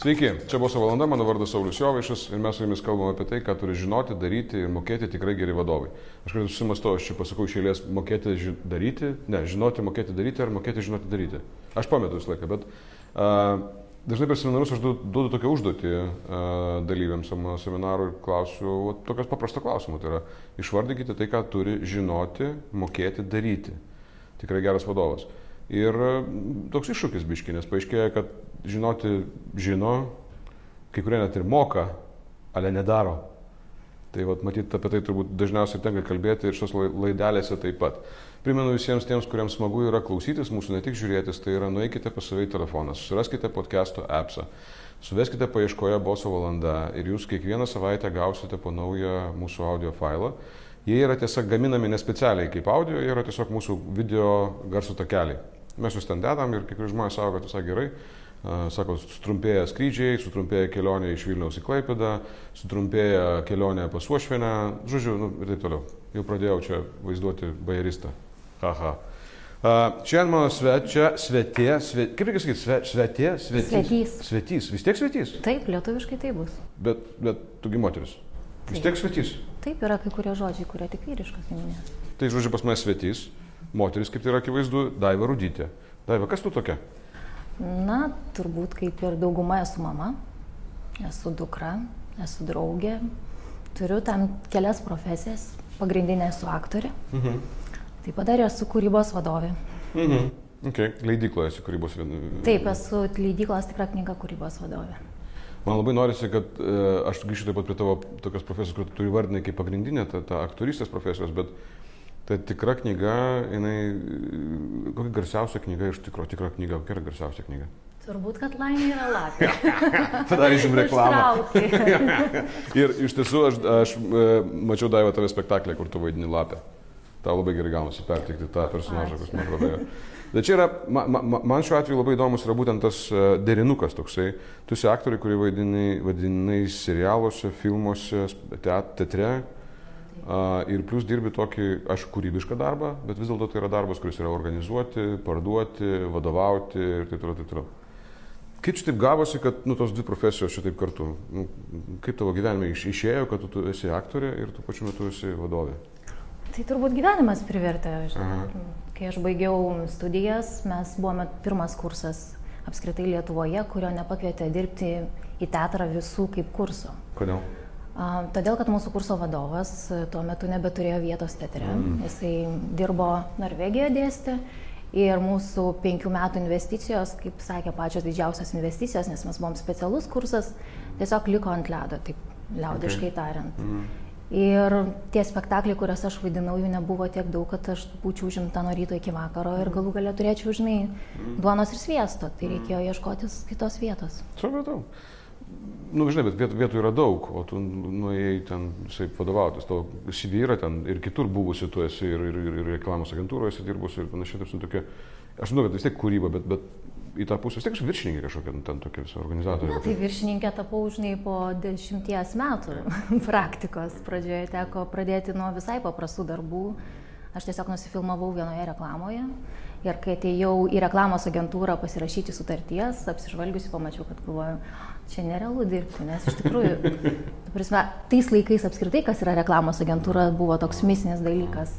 Sveiki, čia buvo valanda, mano vardas Saulis Jovaišas ir mes su jumis kalbame apie tai, ką turi žinoti, daryti ir mokėti tikrai geri vadovai. Aš kartais susimastau, aš čia pasakau iš eilės mokėti ži daryti, ne, žinoti, mokėti daryti ar mokėti žinoti daryti. Aš pametu visą laiką, bet uh, dažnai per seminarus aš duodu, tokią užduotį uh, dalyviams mano seminarų ir klausiu o, tokios paprasto klausimo. Tai yra išvardinkite tai, ką turi žinoti, mokėti daryti. Tikrai geras vadovas. Ir toks iššūkis biškinės, paaiškėjo, kad žinoti žino, kai kurie net ir moka, ale nedaro. Tai vat, matyt, apie tai turbūt dažniausiai tenka kalbėti ir šios laidelėse taip pat. Primenu visiems tiems, kuriems smagu yra klausytis mūsų, ne tik žiūrėtis, tai yra nueikite pas savai telefoną, suraskite podcast'o appsą, suveskite paieškoje boso valanda ir jūs kiekvieną savaitę gausite po naują mūsų audio failą. Jie yra tiesiog gaminami nespecialiai kaip audio, jie yra tiesiog mūsų video garso takeliai. Mes juos ten dedam ir kai kurie žmonės savo, kad visai gerai. Sako, sutrumpėja skrydžiai, sutrumpėja kelionė iš Vilniaus į Klaipėdą, sutrumpėja kelionė pas Uošvienę, žodžiu, nu, ir taip toliau. Jau pradėjau čia vaizduoti bajaristą. Haha. Šiandien mano svečia, svetė, svet, kaip reikia sakyti, sve, svetė, svetys. Svetys. Svetys, vis tiek svetys. Taip, lietuviškai tai bus. Bet, bet tugi moteris. Vis Taip. tiek svetys. Taip yra kai kurie žodžiai, kurie tik vyriškas giminės. Tai žodžiu pas mane svetys, moteris, kaip tai yra akivaizdu, Daiva Rudytė. Daiva, kas tu tokia? Na, turbūt kaip ir dauguma esu mama, esu dukra, esu draugė, turiu tam kelias profesijas, pagrindinė esu aktorė, Mhm. taip pat dar esu kūrybos vadovė. Mhm. Okay. Leidykloje esi kūrybos vien. Taip, esu leidyklos tikra knyga kūrybos vadovė. Man labai norisi, kad e, aš grįšiu taip pat prie tavo tokios profesijos, kur tu turi vardinai kaip pagrindinė, ta, ta aktorystės profesijos, bet ta tikra knyga, jinai, kokia garsiausia knyga iš tikro, tikra knyga, kokia yra garsiausia knyga? Turbūt, kad laimė yra lapė. Padarysim reklamą. Ir iš tiesų aš, aš e, mačiau Daiva tave spektaklį, kur tu vaidini lapę. Tau labai gerai gaunasi perteikti tą personažą, kuris man atrodo. Bet čia yra, ma, ma, ma- man šiuo atveju labai įdomus yra būtent tas e, derinukas toksai. Tu esi aktoriai, kurie vaidinai, vadinai serialuose, filmuose, teat, teatre. Ir plus dirbi tokį, aš kūrybišką darbą, bet vis dėlto tai yra darbas, kuris yra organizuoti, parduoti, vadovauti ir taip toliau, taip toliau. Kaip čia taip gavosi, kad nu, tos dvi profesijos šitaip kartu? Nu, kaip tavo gyvenime iš, išėjo, kad tu, tu esi aktorė ir tuo pačiu metu esi vadovė? Tai turbūt gyvenimas privertė. Aha. Kai aš baigiau studijas, mes buvome pirmas kursas apskritai Lietuvoje, kurio nepakvietė dirbti į teatrą visų kaip kurso. Kodėl? Todėl, kad mūsų kurso vadovas e, tuo metu nebeturėjo vietos teatre. Mm. Jisai dirbo Norvegijoje dėstė ir mūsų penkių metų investicijos, kaip sakė, pačios didžiausios investicijos, nes mes buvom specialus kursas, tiesiog liko ant ledo, taip liaudiškai okay. tariant. Mm. Ir tie spektakliai, kuriuos aš vaidinau, jų nebuvo tiek daug, kad aš būčiau užimta nuo ryto iki vakaro ir galų galę turėčiau, žinai, duonos ir sviesto. Tai reikėjo ieškotis kitos vietos. Supratau. Nu, žinai, bet vietų, vietų yra daug, o tu nuėjai ten, šiaip vadovautis, tavo CV yra ten ir kitur buvusi, tu esi ir, ir, ir, reklamos agentūroje esi dirbusi ir panašiai, taip tokia, aš žinau, kad vis tiek kūryba, bet, bet į tą pusę vis tiek aš viršininkė kažkokia, nu, ten tokia visa organizatorė. Na, tai viršininkė tapau, žinai, po dešimties metų praktikos. Pradžioje teko pradėti nuo visai paprastų darbų. Aš tiesiog nusifilmavau vienoje reklamoje ir kai atėjau į reklamos agentūrą pasirašyti sutarties, apsižvalgiusi, pamačiau, kad galvoju, čia nerealu dirbti, nes iš tikrųjų, prasme, tais laikais apskritai, kas yra reklamos agentūra, buvo toks misinis dalykas.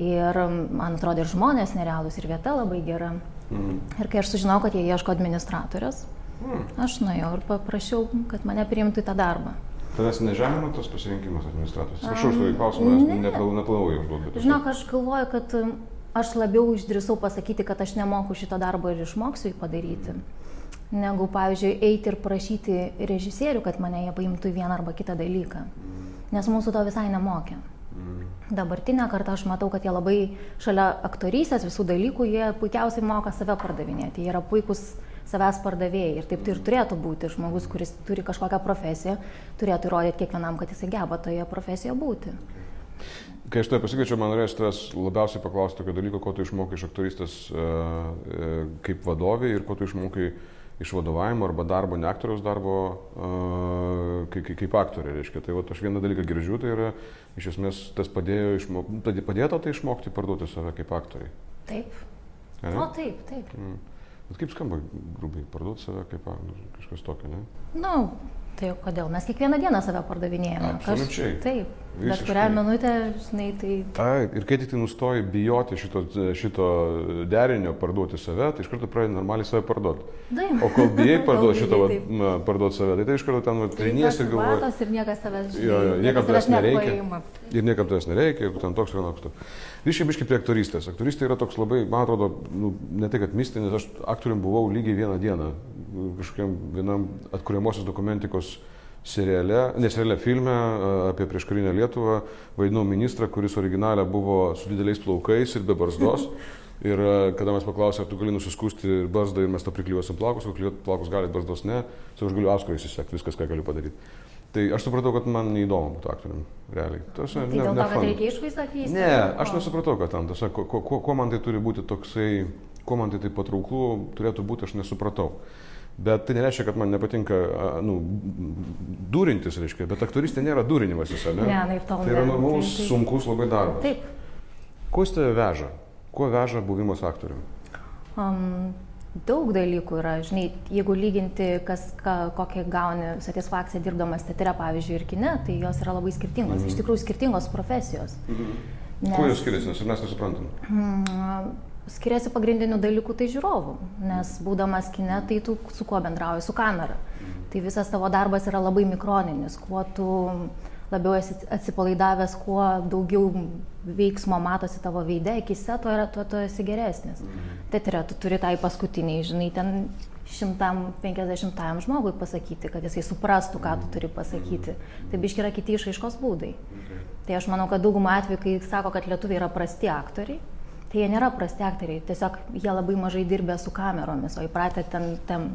Ir man atrodo, ir žmonės nerealūs, ir vieta labai gera. Mm. Ir kai aš sužinau, kad jie ieško administratorės, Mm. Aš nuėjau ir paprašiau, kad mane priimtų į tą darbą. Tavęs nežemina tas pasirinkimas administratorius. Atsiprašau, už tokį klausimą, nes ne. neplanavau neplanavau užduoti. bet Žinok, aš galvoju, kad um, aš labiau išdrįsau pasakyti, kad aš nemoku šito darbo ir išmoksiu jį padaryti, negu, pavyzdžiui, eiti ir prašyti režisierių, kad mane jie paimtų į vieną arba kitą dalyką. Nes mūsų to visai nemokė. Mm. Dabartinę kartą aš matau, kad jie labai šalia aktorysės visų dalykų, jie puikiausiai moka save pardavinėti. Jie yra puikūs savęs pardavėjai ir taip tai ir turėtų būti. Žmogus, kuris turi kažkokią profesiją, turėtų įrodyti kiekvienam, kad jisai geba toje profesijoje būti. Kai aš tai pasikviečiau, man norėjosi tavęs labiausiai paklausti tokio dalyko, ko tu išmokai iš aktoristės e, e, kaip vadovė ir ko tu išmokai iš vadovavimo arba darbo, ne aktoriaus darbo, e, kaip, kaip, aktorė, reiškia. Tai va, aš vieną dalyką girdžiu, tai yra, iš esmės, tas padėjo, išmok, padėjo tai išmokti parduoti save kaip aktoriai. Taip. ane? O taip, taip. Mm. Bet kaip skamba grubiai, parduoti save kaip nu, kažkas tokio, ne? Na, nu, Tai kodėl? Mes kiekvieną dieną save pardavinėjame. Absoliučiai. Kaž... Taip. Visiškai. Bet kurią minutę, žinai, tai... Taip, ir kai tik tai nustoji bijoti šito, šito derinio parduoti save, tai iš karto pradedi normaliai save parduoti. Taip. O kol bijai parduoti šito va, parduoti save, tai tai iš karto ten triniesi galvoje. Ir niekas tavęs, žinai, jo, jo, niekam tavęs nereikia. Ir niekam tavęs nereikia, jeigu ten toks vienoks. Ryšiai biškai prie aktorystės. Aktorystė yra toks labai, man atrodo, nu, ne tai, kad mistinis, aš aktorium buvau lygiai vieną dieną kažkokiam vienam atkuriamosios dokumentikos seriale, ne seriale filme apie prieškarinę Lietuvą, vaidinau ministrą, kuris originalė buvo su dideliais plaukais ir be barzdos. Ir kada mes paklausėme, ar tu gali nusiskūsti barzdą ir mes tą priklijuosim plaukus, o plaukus gali, barzdos ne, tai aš galiu askorį įsisekti, viskas, ką galiu padaryti. Tai aš supratau, kad man neįdomu būti aktoriumi, realiai. Tas, tai ne, dėl to, kad reikia išvaizdą keisti? Ne, aš nesupratau, kad tam, tas, ko, ko, ko man tai turi būti toksai, kuo man tai taip patrauklų turėtų būti, aš nesupratau. Bet tai nereiškia, kad man nepatinka, nu, durintis, reiškia, bet aktoristė nėra durinimasis, ne? Ne, naip tol. Tai yra normalus, sunkus labai darbas. Taip. Kuo jis tave veža? Kuo veža buvimas aktoriumi? Um, daug dalykų yra, žinai, jeigu lyginti, kas, ka, kokią gauni satisfakciją dirbdamas teatre, pavyzdžiui, ir kine, tai jos yra labai skirtingos, -hmm. iš tikrųjų skirtingos profesijos. -hmm. Nes... Kuo jos skiriasi, nes mes nesuprantam? Mm, skiriasi pagrindinių dalykų tai žiūrovų, nes būdamas kine, tai tu su kuo bendrauji, su kamera. Tai visas tavo darbas yra labai mikroninis, kuo tu labiau esi atsipalaidavęs, kuo daugiau veiksmo matosi tavo veide, akise, tuo, yra, tuo tu esi geresnis. Teatre tu turi tai paskutiniai, žinai, ten šimtam penkisdešimtajam žmogui pasakyti, kad jisai suprastų, ką tu turi pasakyti. Tai biški yra kiti išaiškos būdai. Tai aš manau, kad daugumą atvejų, kai sako, kad lietuviai yra prasti aktoriai, tai jie nėra prasti aktoriai, tiesiog jie labai mažai dirbė su kameromis, o įpratę ten, ten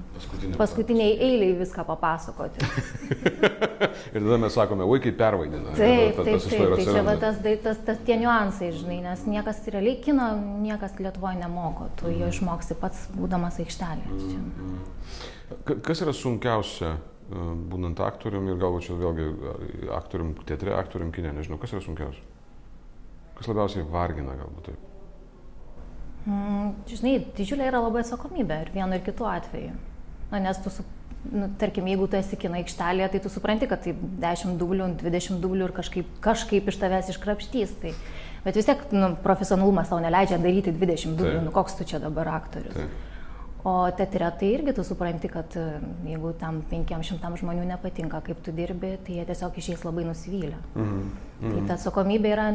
paskutiniai eiliai viską papasakoti. ir tada mes sakome, vaikai pervaidina. Taip, ta, ta, taip, taip, tai čia va tas, tas, tas, tas tie niuansai, žinai, nes niekas realiai kino, niekas Lietuvoje nemoko, tu jo išmoksti pats būdamas aikštelė. Mm, mm. Kas yra sunkiausia e, būnant aktorium ir galbūt čia vėlgi aktorium teatre, aktorium kine, nežinau, kas yra sunkiausia? Kas labiausiai vargina galbūt taip? Mm, žinai, didžiulė yra labai atsakomybė ir vienu ir kitu atveju. Na, nes tu, nu, tarkim, jeigu tu esi kino aikštelėje, tai tu supranti, kad tai 10 dublių, 20 dublių ir kažkaip, kažkaip iš tavęs iškrapštys. Tai, bet vis tiek nu, profesionalumas tau neleidžia daryti 20 dublių, nu, koks tu čia dabar aktorius. Taip. O teatre tai irgi tu supranti, kad e, jeigu tam 500 žmonių nepatinka, kaip tu dirbi, tai jie tiesiog išeis labai nusivylę. Mm -hmm. Tai ta atsakomybė yra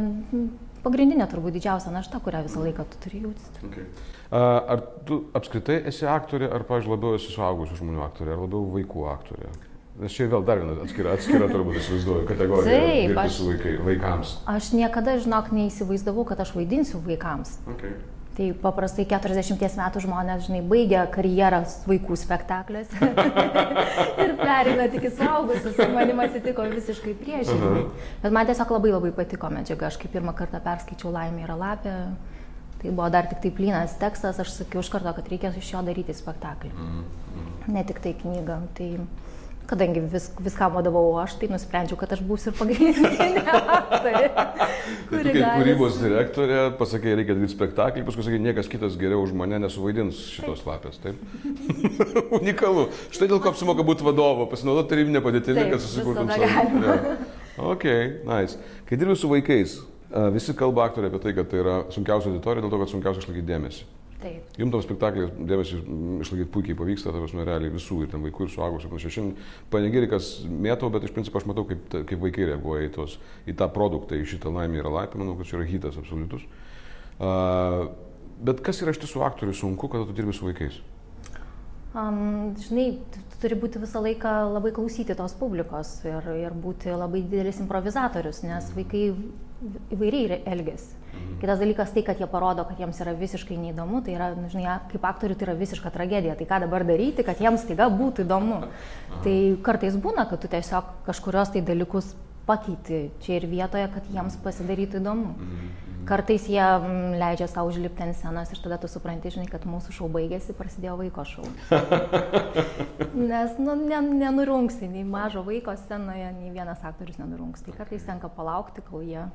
pagrindinė turbūt didžiausia našta, kurią visą laiką tu turi jausti. Okay. Ar tu apskritai esi aktorė, ar, pavyzdžiui, labiau esi suaugusių žmonių aktorė, ar labiau vaikų aktorė? Nes čia vėl dar viena atskira, atskira turbūt įsivaizduoju kategorija. Taip, aš, vaikai, vaikams. Aš niekada, žinok, neįsivaizdavau, kad aš vaidinsiu vaikams. Okay. Tai paprastai 40 metų žmonės, žinai, baigia karjerą vaikų spektakliuose ir perina tik į suaugusius, o manim atsitiko visiškai priešingai. Uh -huh. Bet man tiesiog labai labai patiko medžiaga, aš kaip pirmą kartą perskaičiau Laimė yra lapė, tai buvo dar tik tai plynas tekstas, aš sakiau iš karto, kad reikės iš jo daryti spektaklį, uh -huh. ne tik tai knygą. Tai kadangi vis, viskam vadovau aš, tai nusprendžiau, kad aš būsiu ir pagrindinė aktorė. tai tu kaip kūrybos direktorė pasakė, reikia daryti spektaklį, paskui sakė, niekas kitas geriau už mane nesuvaidins šitos lapės, taip? Unikalu. Štai dėl ko apsimoka būti vadovu, pasinaudoti tarybinę padėtimį, kad susikurtum savo. Ja. Ok, nice. Kai dirbi su vaikais, visi kalba aktoriai apie tai, kad tai yra sunkiausia auditorija, dėl to, kad sunkiausia išlaikyti dėmesį. Taip. Jums tam spektaklį dėmesį išlaikyti puikiai pavyksta, ta prasme, realiai visų, ir ten vaikų, ir suaugusių, panašiai. Šiandien panegirikas mėtau, bet iš principo aš matau, kaip, kaip vaikai reaguoja į, tos, į tą produktą, į šitą laimę yra laipė, manau, kad čia yra hitas absoliutus. Uh, bet kas yra iš tiesų aktoriui sunku, kada tu dirbi su vaikais? Um, žinai, tu turi būti visą laiką labai klausyti tos publikos ir, ir būti labai didelis improvizatorius, nes vaikai įvairiai elgesi. Mhm. Kitas dalykas tai, kad jie parodo, kad jiems yra visiškai neįdomu, tai yra, nu, žinai, kaip aktoriui tai yra visiška tragedija. Tai ką dabar daryti, kad jiems taiga būtų įdomu. Aha. Tai kartais būna, kad tu tiesiog kažkurios tai dalykus pakeiti čia ir vietoje, kad jiems pasidarytų įdomu. Mhm. mhm. Kartais jie m, leidžia savo užlipti ant scenos ir tada tu supranti, žinai, kad mūsų šau baigėsi, prasidėjo vaiko šau. Nes nu, ne, nenurungsi, nei mažo vaiko scenoje, nei vienas aktorius nenurungs. Tai kartais tenka palaukti, kol jie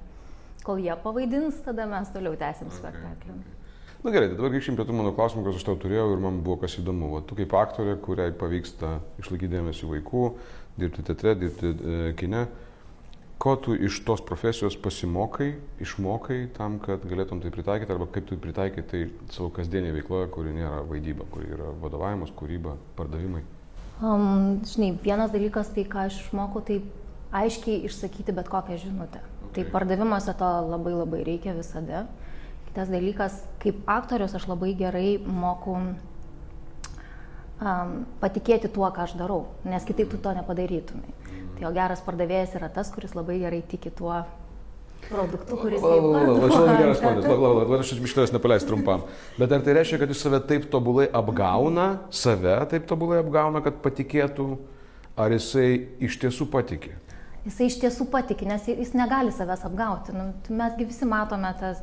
kol jie pavaidins, tada mes toliau tęsim spektaklį. Okay, okay. Na gerai, tai dabar grįžkim prie tų mano klausimų, kuriuos aš tau turėjau ir man buvo kas įdomu. Va, tu kaip aktorė, kuriai pavyksta išlaikyti dėmesį vaikų, dirbti teatre, dirbti e, kine, ko tu iš tos profesijos pasimokai, išmokai tam, kad galėtum tai pritaikyti, arba kaip tu pritaikai tai savo kasdienėje veikloje, kuri nėra vaidyba, kuri yra vadovavimas, kūryba, pardavimai. Um, žinai, vienas dalykas, tai ką aš išmokau, tai aiškiai išsakyti bet kokią žinutę. Tai okay. Tai pardavimuose to labai labai reikia visada. Kitas dalykas, kaip aktorius aš labai gerai moku um, patikėti tuo, ką aš darau, nes kitaip tu to nepadarytumai. Tai jo geras pardavėjas yra tas, kuris labai gerai tiki tuo produktu, kuris... Čia labai geras va, va, aš iš tavęs nepaleisiu trumpam. Bet ar tai reiškia, kad jis save taip tobulai apgauna, save taip tobulai apgauna, kad patikėtų, ar jisai iš tiesų patikė? Jisai iš tiesų patiki, nes jis negali savęs apgauti. Nu, mesgi visi matome tas,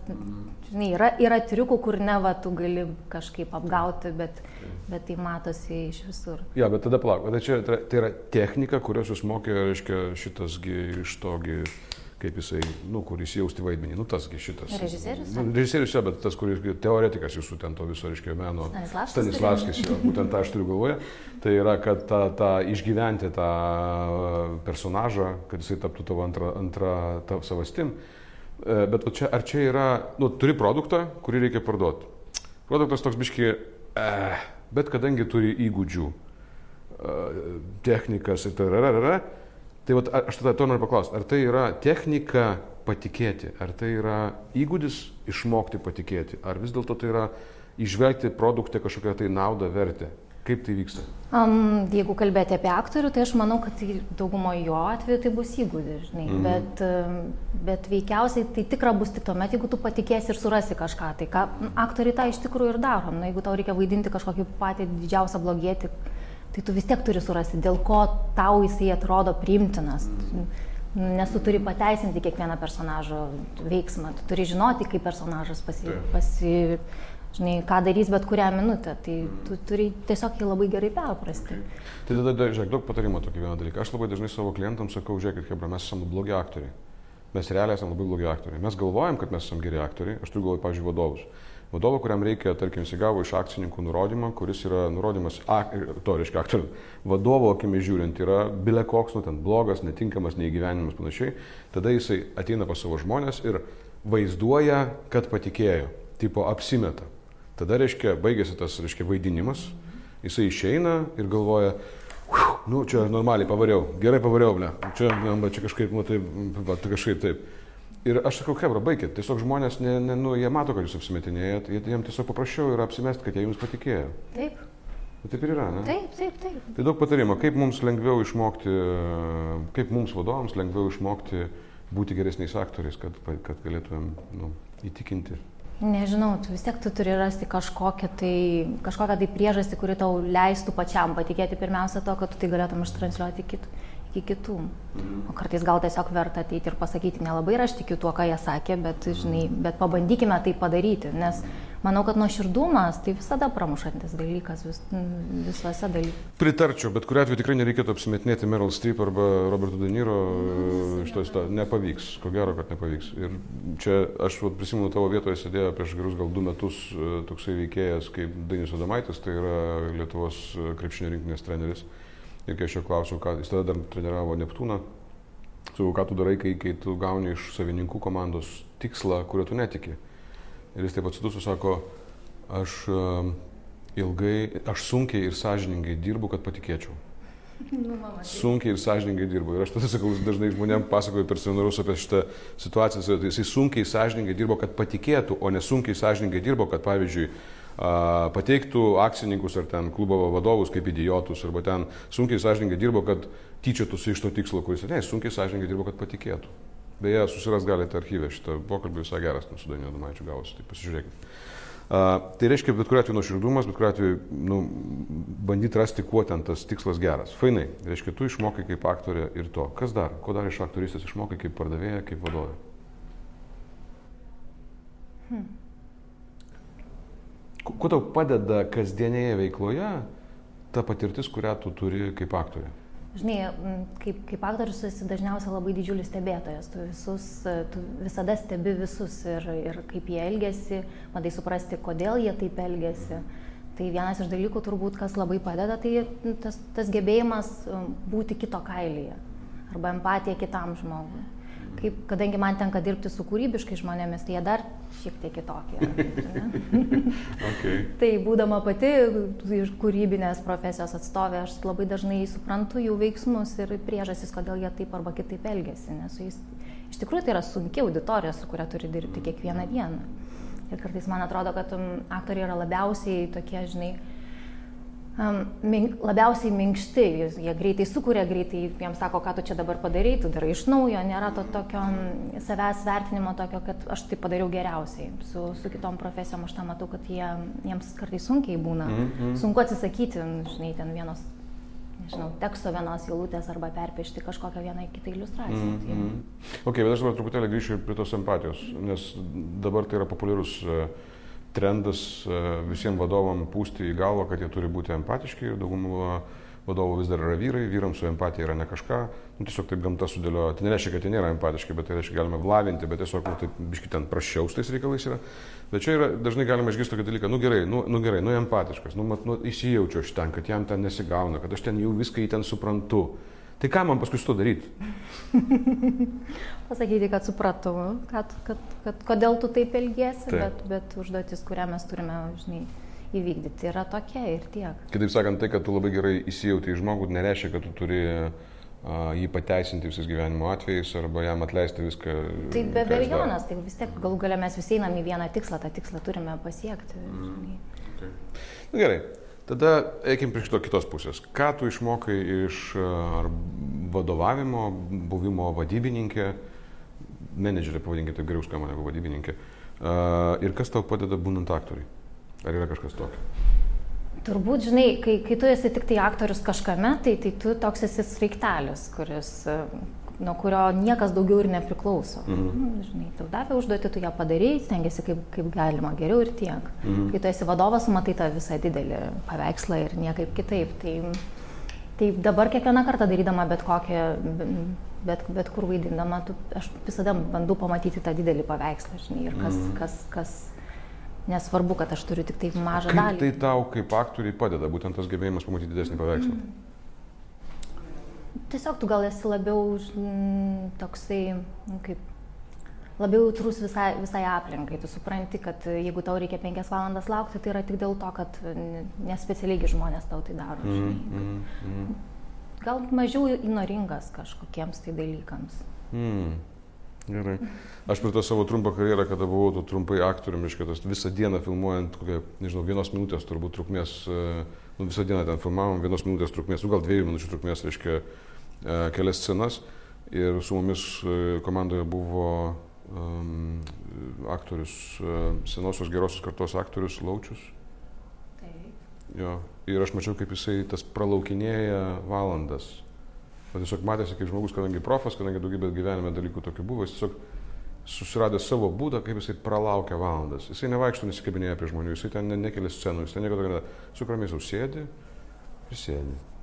žinai, yra, yra triukų, kur ne va, tu gali kažkaip apgauti, bet, bet tai matosi iš visur. Ja, bet tada palauk, tai, čia, tai, yra technika, kurios jūs mokė, reiškia, šitasgi iš togi kaip jisai, nu, kuris jausti vaidmenį, nu, tasgi šitas. Režisierius? Nu, režisierius, bet tas, kuris teoretikas jūsų ten to viso, reiškia, meno. Stanislavskis, jo, būtent tą aš turiu galvoje. Tai yra, kad tą, tą išgyventi tą personažą, kad jisai taptų tavo antra, antra tavo savastim. E, bet čia, ar čia yra, nu, turi produktą, kurį reikia parduoti. Produktas toks biški, eh, bet kadangi turi įgūdžių, eh, technikas ir tai yra, yra, yra Tai vat, aš tada to noriu paklausti, ar tai yra technika patikėti, ar tai yra įgūdis išmokti patikėti, ar vis dėlto tai yra išvelgti produktą kažkokią tai naudą, vertę. Kaip tai vyksta? Um, jeigu kalbėti apie aktorių, tai aš manau, kad tai daugumo jo atveju tai bus įgūdis, žinai. Mm -hmm. bet, bet veikiausiai tai tikra bus tik tuomet, jeigu tu patikėsi ir surasi kažką. Tai ką aktoriai tą iš tikrųjų ir daro. Na, jeigu tau reikia vaidinti kažkokį patį didžiausią blogietį, tai tu vis tiek turi surasti, dėl ko tau jisai atrodo priimtinas. Nes tu turi pateisinti kiekvieną personažo veiksmą, tu turi žinoti, kaip personažas pasi, pasi, žinai, ką darys bet kurią minutę. Tai tu turi tiesiog jį labai gerai perprasti. Tai tada, žiūrėk, daug patarimų tokį vieną dalyką. Aš labai dažnai savo klientams sakau, žiūrėkit, Hebra, mes esame blogi aktoriai. Mes realiai esame labai blogi aktoriai. Mes galvojam, kad mes esame geri aktoriai. Aš turiu galvoje, pavyzdžiui, vadovus vadovo, kuriam reikia, tarkim, jis gavo iš akcininkų nurodymą, kuris yra nurodymas, ak, to reiškia aktorių, vadovo akimis žiūrint, yra bile koks, nu ten blogas, netinkamas, neįgyvenimas panašiai, tada jisai ateina pas savo žmonės ir vaizduoja, kad patikėjo, tipo apsimeta. Tada, reiškia, baigėsi tas, reiškia, vaidinimas, jisai išeina ir galvoja, nu, čia normaliai pavariau, gerai pavariau, ble, čia, čia kažkaip, nu, taip, va, kažkaip taip. Ir aš sakau, kebra, baigit, tiesiog žmonės, ne, ne, nu, jie mato, kad jūs apsimetinėjat, jiems tiesiog paprasčiau yra apsimesti, kad jie jums patikėjo. Taip. Bet taip ir yra, ne? Taip, taip, taip. Tai daug patarimo, kaip mums lengviau išmokti, kaip mums vadovams lengviau išmokti būti geresniais aktoriais, kad, kad galėtumėm nu, įtikinti. Nežinau, tu vis tiek tu turi rasti kažkokią tai, kažkokią tai priežastį, kuri tau leistų pačiam patikėti pirmiausia to, kad tu tai galėtum ištransliuoti kitų iki kitų. Mhm. O kartais gal tiesiog verta ateiti ir pasakyti, nelabai ir aš tikiu tuo, ką jie sakė, bet, žinai, bet pabandykime tai padaryti, nes manau, kad nuoširdumas tai visada pramušantis dalykas vis, visuose dalykuose. Pritarčiau, bet kuriu atveju tikrai nereikėtų apsimetinėti Meryl Streep arba Roberto De Niro iš to įsto. Nepavyks, ko gero, kad nepavyks. Ir čia aš prisimenu tavo vietoje sėdėjo prieš gerus gal du metus e, toksai veikėjas kaip Dainius Adomaitis, tai yra Lietuvos krepšinio rinkinės treneris. Ir kai aš jo klausiau, ką jis tada dar treniravo Neptūną, sakau, ką tu darai, kai, kai tu gauni iš savininkų komandos tikslą, kurio tu netiki. Ir jis taip atsidusiu, sako, aš uh, ilgai, aš sunkiai ir sąžiningai dirbu, kad patikėčiau. Nu, sunkiai ir sąžiningai dirbo. Ir aš tada sakau, dažnai žmonėms pasakoju per seminarus apie šitą situaciją. Tai jisai sunkiai sąžiningai dirbo, kad patikėtų, o ne sunkiai sąžiningai dirbo, kad pavyzdžiui pateiktų akcininkus ar ten klubo vadovus kaip idiotus, arba ten sunkiai sąžininkai dirbo, kad tyčiotųsi iš to tikslo, kuris ne, sunkiai sąžininkai dirbo, kad patikėtų. Beje, susiras galite archyvę šitą pokalbį visai geras, nu, su Danielu Domaičiu gavosi, tai pasižiūrėkite. Uh, tai reiškia, bet kuriuo atveju nuoširdumas, bet kuriuo atveju nu, bandyti rasti, kuo ten tas tikslas geras. Fainai, reiškia, tu išmokai kaip aktorė ir to. Kas dar? Ko dar iš aktorystės išmokai kaip pardavėja, kaip vadovė? Hmm. Kuo tau padeda kasdienėje veikloje ta patirtis, kurią tu turi kaip aktorė? žinai, kaip, kaip aktorius esi dažniausiai labai didžiulis stebėtojas, tu, visus, tu visada stebi visus ir, ir kaip jie elgesi, bandai suprasti, kodėl jie taip elgesi. Tai vienas iš dalykų turbūt, kas labai padeda, tai tas, tas gebėjimas būti kito kailyje arba empatija kitam žmogui kaip, kadangi man tenka dirbti su kūrybiškai žmonėmis, tai jie dar šiek tiek kitokie. okay. Tai būdama pati iš kūrybinės profesijos atstovė, aš labai dažnai suprantu jų veiksmus ir priežasis, kodėl jie taip arba kitaip elgesi, nes su jais iš tikrųjų tai yra sunki auditorija, su kuria turi dirbti kiekvieną dieną. Ir kartais man atrodo, kad um, aktoriai yra labiausiai tokie, žinai, labiausiai minkšti, jie greitai sukuria, greitai jiems sako, ką tu čia dabar padarai, tu darai iš naujo, nėra to tokio savęs vertinimo tokio, kad aš tai padariau geriausiai. Su, su kitom profesijom aš tą matau, kad jie, jiems kartais sunkiai būna, mm -hmm. sunku atsisakyti, žinai, ten vienos, nežinau, teksto vienos eilutės arba perpiešti kažkokią vieną kitą iliustraciją. Mm -hmm. Ok, bet aš dabar truputėlį grįšiu prie tos empatijos, nes dabar tai yra populiarus uh, trendas e, visiems vadovam pūsti į galvą, kad jie turi būti empatiški ir dauguma vadovų vis dar yra vyrai, vyrams su empatija yra ne kažką, nu, tiesiog taip gamta sudėlioja. Tai nereiškia, kad jie nėra empatiški, bet tai reiškia, galime lavinti, bet tiesiog, nu, taip, biški ten prašiau tais reikalais yra. Bet čia yra, dažnai galima išgirsti tokį dalyką, nu gerai, nu, nu gerai, nu empatiškas, nu, mat, nu įsijaučiu aš ten, kad jam ten nesigauna, kad aš ten jau viską į ten suprantu. Tai ką man paskui su to daryti? Pasakyti, kad supratau, kad, kad, kad kodėl tu taip elgiesi, taip. Bet, bet užduotis, kurią mes turime, žinai, įvykdyti, yra tokia ir tiek. Kitaip sakant, tai, kad tu labai gerai įsijauti į žmogų, nereiškia, kad tu turi uh, jį pateisinti visais gyvenimo atvejais arba jam atleisti viską. Tai be abejonės, tai vis tiek galų galę mes visi einam į vieną tikslą, tą tikslą turime pasiekti. Mm. Okay. Na, gerai, Tada eikim prie šito kitos pusės. Ką tu išmokai iš ar vadovavimo, buvimo vadybininkė, menedžerė, pavadinkite, taip geriau skamba negu vadybininkė, ir kas tau padeda būnant aktoriui? Ar yra kažkas tokio? Turbūt, žinai, kai, kai tu esi tik tai aktorius kažkame, tai, tai tu toks esi sraigtelis, kuris nuo kurio niekas daugiau ir nepriklauso. Mhm. Nu, žinai, tau davė užduoti, tu ją padarai, stengiasi kaip, kaip galima geriau ir tiek. Mhm. Kai tu esi vadovas, matai tą visą didelį paveikslą ir niekaip kitaip. Tai, tai dabar kiekvieną kartą darydama bet kokią, bet, bet kur vaidindama, tu, aš visada bandau pamatyti tą didelį paveikslą, žinai, ir kas, mhm. kas, kas, nesvarbu, kad aš turiu tik taip mažą kaip dalį. Tai tau kaip aktoriai padeda, būtent tas gebėjimas pamatyti didesnį paveikslą. Mhm tiesiog tu gal esi labiau m, toksai, nu, kaip, labiau jautrus visai, visai aplinkai. Tu supranti, kad jeigu tau reikia penkias valandas laukti, tai yra tik dėl to, kad nespecialiai žmonės tau tai daro. Mm, mm, mm. Gal mažiau įnoringas kažkokiems tai dalykams. Mm. Gerai. Aš per tą savo trumpą karjerą, kada buvau tu trumpai aktoriumi, iškai tas visą dieną filmuojant, kokią, nežinau, vienos minutės turbūt trukmės, nu, visą dieną ten filmavom, vienos minutės trukmės, nu, gal dviejų minučių trukmės, reiškia, E, kelias scenas ir su mumis e, komandoje buvo um, aktorius, e, senosios gerosios kartos aktorius Laučius. Taip. Jo. Ir aš mačiau, kaip jisai tas pralaukinėja valandas. O tiesiog matėsi, kaip žmogus, kadangi profas, kadangi daugybė gyvenime dalykų tokių buvo, jis tiesiog susiradė savo būdą, kaip jisai pralaukia valandas. Jisai nevaikšto, nesikabinėja prie žmonių, jisai ten nekelia scenų, jisai nieko tokio nedaro. Su kuriamis jau sėdi ir sėdi.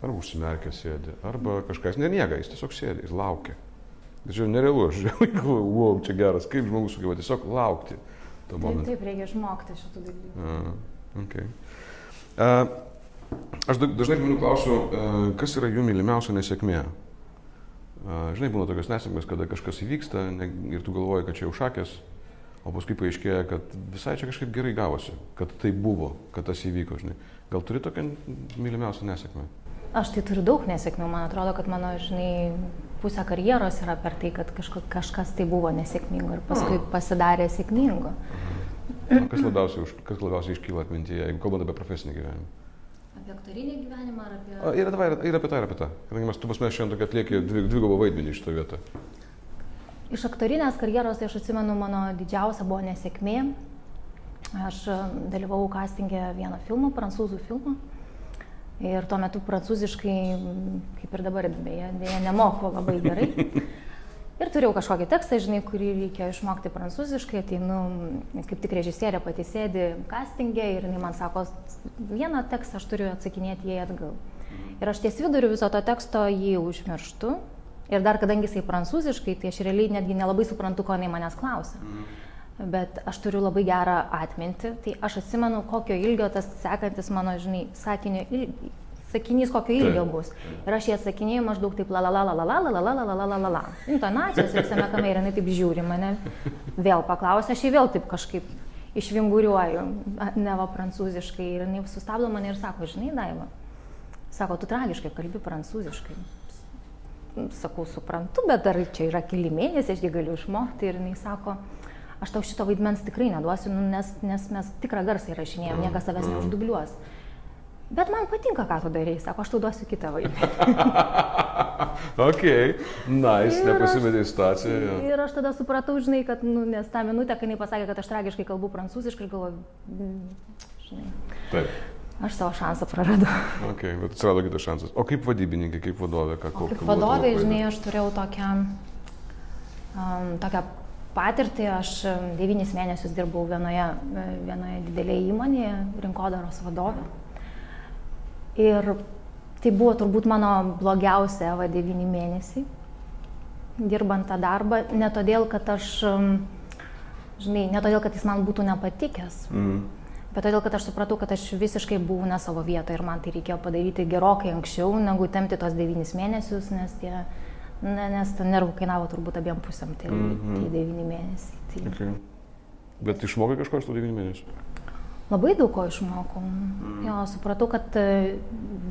Arba užsimerkęs sėdi, arba kažkas nemiega, jis tiesiog sėdi ir laukia. Tačiau nerealu, aš galvoju, wow, čia geras, kaip žmogus sugeba tiesiog laukti. Taip, taip, reikia išmokti šitų dalykų. A, okay. a, aš dažnai žmonių klausiu, a, kas yra jų mylimiausia nesėkmė. A, žinai, būna tokios nesėkmės, kada kažkas įvyksta ne, ir tu galvoji, kad čia jau šakės, o paskui paaiškėja, kad visai čia kažkaip gerai gavosi, kad tai buvo, kad tas įvyko, žinai. Gal turi tokią mylimiausią nesėkmę? Aš tai turiu daug nesėkmių, man atrodo, kad mano, žinai, pusė karjeros yra per tai, kad kažko, kažkas tai buvo nesėkmingo ir paskui mm. pasidarė sėkmingo. O kas labiausiai, kas labiausiai iškyla atmintyje, jeigu kalbant apie profesinį gyvenimą? Apie aktorinį gyvenimą ar apie... O, ir, ir, ir apie tą, ir apie tą. Kadangi mes, tu pas mes šiandien tokia atlieki dvigubą vaidmenį iš to vietą. Iš aktorinės karjeros, tai aš atsimenu, mano didžiausia buvo nesėkmė. Aš dalyvavau castingė vieno filmo, prancūzų filmo. Ir tuo metu prancūziškai, kaip ir dabar, beje, beje nemoku labai gerai. Ir turėjau kažkokį tekstą, žinai, kurį reikėjo išmokti prancūziškai, tai, nu, kaip tik režisierė pati sėdi castingė ir jinai man sako, vieną tekstą aš turiu atsakinėti jai atgal. Ir aš ties viduriu viso to teksto jį užmirštu. Ir dar kadangi jisai prancūziškai, tai aš realiai netgi nelabai suprantu, ko jinai manęs klausia. Mhm. Bet aš turiu labai gerą atmintį, tai aš atsimenu, kokio ilgio tas sekantis mano, žinai, sakinio ilgio sakinys kokio ilgio bus. Ir aš jį atsakinėjau maždaug taip la la la la la la la la la la la la la la. Intonacijos visame kame ir jinai taip žiūri mane. Vėl paklausė, aš jį vėl taip kažkaip išvinguriuoju, neva prancūziškai. Ir jinai sustabdo mane ir sako, žinai, Daiva, sako, tu tragiškai kalbi prancūziškai. Sakau, suprantu, bet dar čia yra keli mėnesiai, aš jį galiu išmokti. Ir jinai sako, aš tau šito vaidmens tikrai neduosiu, nes, nes mes tikrą garsą įrašinėjom, niekas savęs neuždubliuos. Mm. Bet man patinka, ką tu darai, sako, aš tau duosiu kitą vaidmenį. ok, nice, nepasimetė į situaciją. Ja. Ir aš tada supratau, žinai, kad, nu, nes tą minutę, kai jinai pasakė, kad aš tragiškai kalbu prancūziškai, galvoju, mm, žinai. Taip. Aš savo šansą praradau. Ok, bet atsirado kitas šansas. O kaip vadybininkė, kaip vadovė, ką kalbate? Kaip vadovė, žinai, aš turėjau tokią, um, tokią patirtį, aš devynis mėnesius dirbau vienoje, vienoje didelėje įmonėje, rinkodaros vadovė. Ir tai buvo turbūt mano blogiausia va devyni mėnesiai, dirbant tą darbą, ne todėl, kad aš, žinai, ne todėl, kad jis man būtų nepatikęs, mm. bet todėl, kad aš supratau, kad aš visiškai buvau ne savo vietoje ir man tai reikėjo padaryti gerokai anksčiau, negu temti tos devynis mėnesius, nes tie, ne, nes ten nervų kainavo turbūt abiem pusėm tie, mm -hmm. tie devyni mėnesiai. Tai... Okay. Bet išmokai kažko iš tų devynių mėnesių? Labai daug ko išmokau. Mm. Jo, supratau, kad e,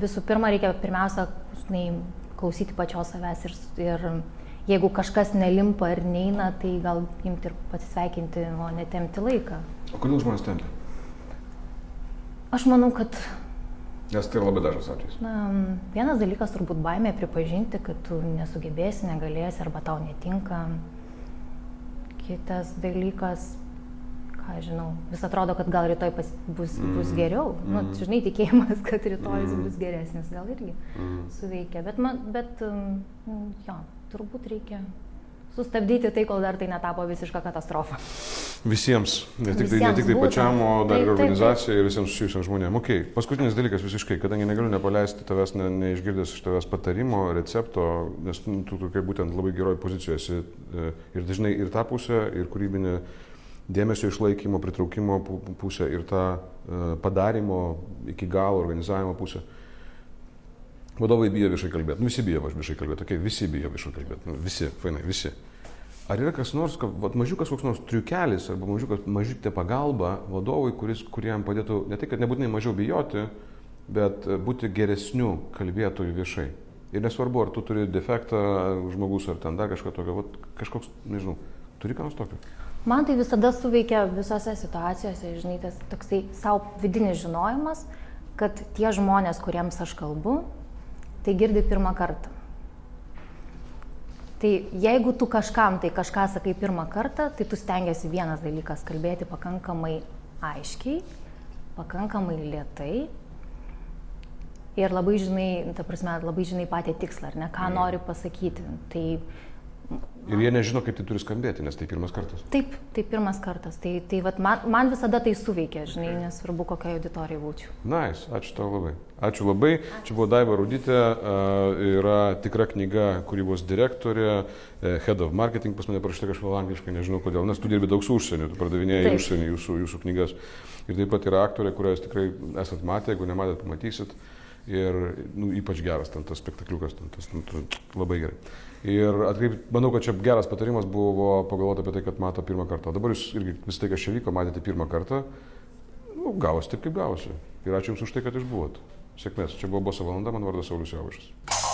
visų pirma reikia pirmiausia žinai, klausyti pačios savęs ir, ir jeigu kažkas nelimpa ir neina, tai gal imti ir pasisveikinti, o netemti laiką. O kodėl žmonės tempia? Aš manau, kad... Nes tai labai dažnas atvejis. Na, vienas dalykas turbūt baimė pripažinti, kad tu nesugebėsi, negalėsi arba tau netinka. Kitas dalykas ką žinau, vis atrodo, kad gal rytoj pas, bus, mm. bus geriau. Mm. Nu, žinai, tikėjimas, kad rytoj mm. bus geresnis, gal irgi mm. suveikia. Bet, man, bet um, jo, turbūt reikia sustabdyti tai, kol dar tai netapo visišką katastrofą. Visiems, ne tik, tai, ne tik tai pačiam, o dar ir organizacijai ir visiems susijusiems žmonėms. Ok, paskutinis dalykas visiškai, kadangi negaliu nepaleisti tavęs, ne, neišgirdęs iš tavęs patarimo, recepto, nes nu, tu tokia būtent labai geroji pozicijoje esi e, ir dažnai ir tą pusę, ir kūrybinę dėmesio išlaikymo, pritraukimo pusę ir tą e, padarimo iki galo, organizavimo pusę. Vadovai bijo viešai kalbėti. Nu, visi bijo viešai kalbėti. Okay, visi bijo viešai kalbėti. Nu, visi, fainai, visi. Ar yra kas nors, kad vat, mažiukas koks nors triukelis arba mažiukas, mažytė pagalba vadovui, kuris, kuriam padėtų ne tai, kad nebūtinai mažiau bijoti, bet e, būti geresniu kalbėtoju viešai. Ir nesvarbu, ar tu turi defektą žmogus ar ten dar kažką tokio, vat, kažkoks, nežinau, turi ką nors tokio. Man tai visada suveikia visose situacijose, žinai, tas toksai savo vidinis žinojimas, kad tie žmonės, kuriems aš kalbu, tai girdi pirmą kartą. Tai jeigu tu kažkam tai kažką sakai pirmą kartą, tai tu stengiasi vienas dalykas kalbėti pakankamai aiškiai, pakankamai lietai ir labai žinai, ta prasme, labai žinai patį tikslą, ar ne, ką mm. nori pasakyti. Tai Ir jie nežino, kaip tai turi skambėti, nes tai pirmas kartas. Taip, tai pirmas kartas. Tai, tai vat, man, man visada tai suveikia, žinai, okay. nesvarbu, kokia auditorija būčiau. Nais, nice, ačiū tau labai. Ačiū labai. Ačiū. Čia buvo Daiva Rudytė, uh, yra tikra knyga kūrybos direktorė, uh, Head of Marketing, pas mane parašyta kažkaip angliškai, nežinau kodėl, nes tu dirbi daug su užsieniu, tu pardavinėjai užsienį jūsų, jūsų knygas. Ir taip pat yra aktorė, kurią jūs tikrai esat matę, jeigu nematėt, pamatysit. Ir nu, ypač geras ten tas spektakliukas, ten, tas, nu, labai gerai. Ir atkreip, manau, kad čia geras patarimas buvo pagalvoti apie tai, kad mato pirmą kartą. Dabar jūs irgi vis tai, kas čia vyko, matėte pirmą kartą. Nu, gavosi taip, kaip gavosi. Ir ačiū Jums už tai, kad išbuvot. Sėkmės. Čia buvo Boso valanda, man vardas Saulis Jauvišas.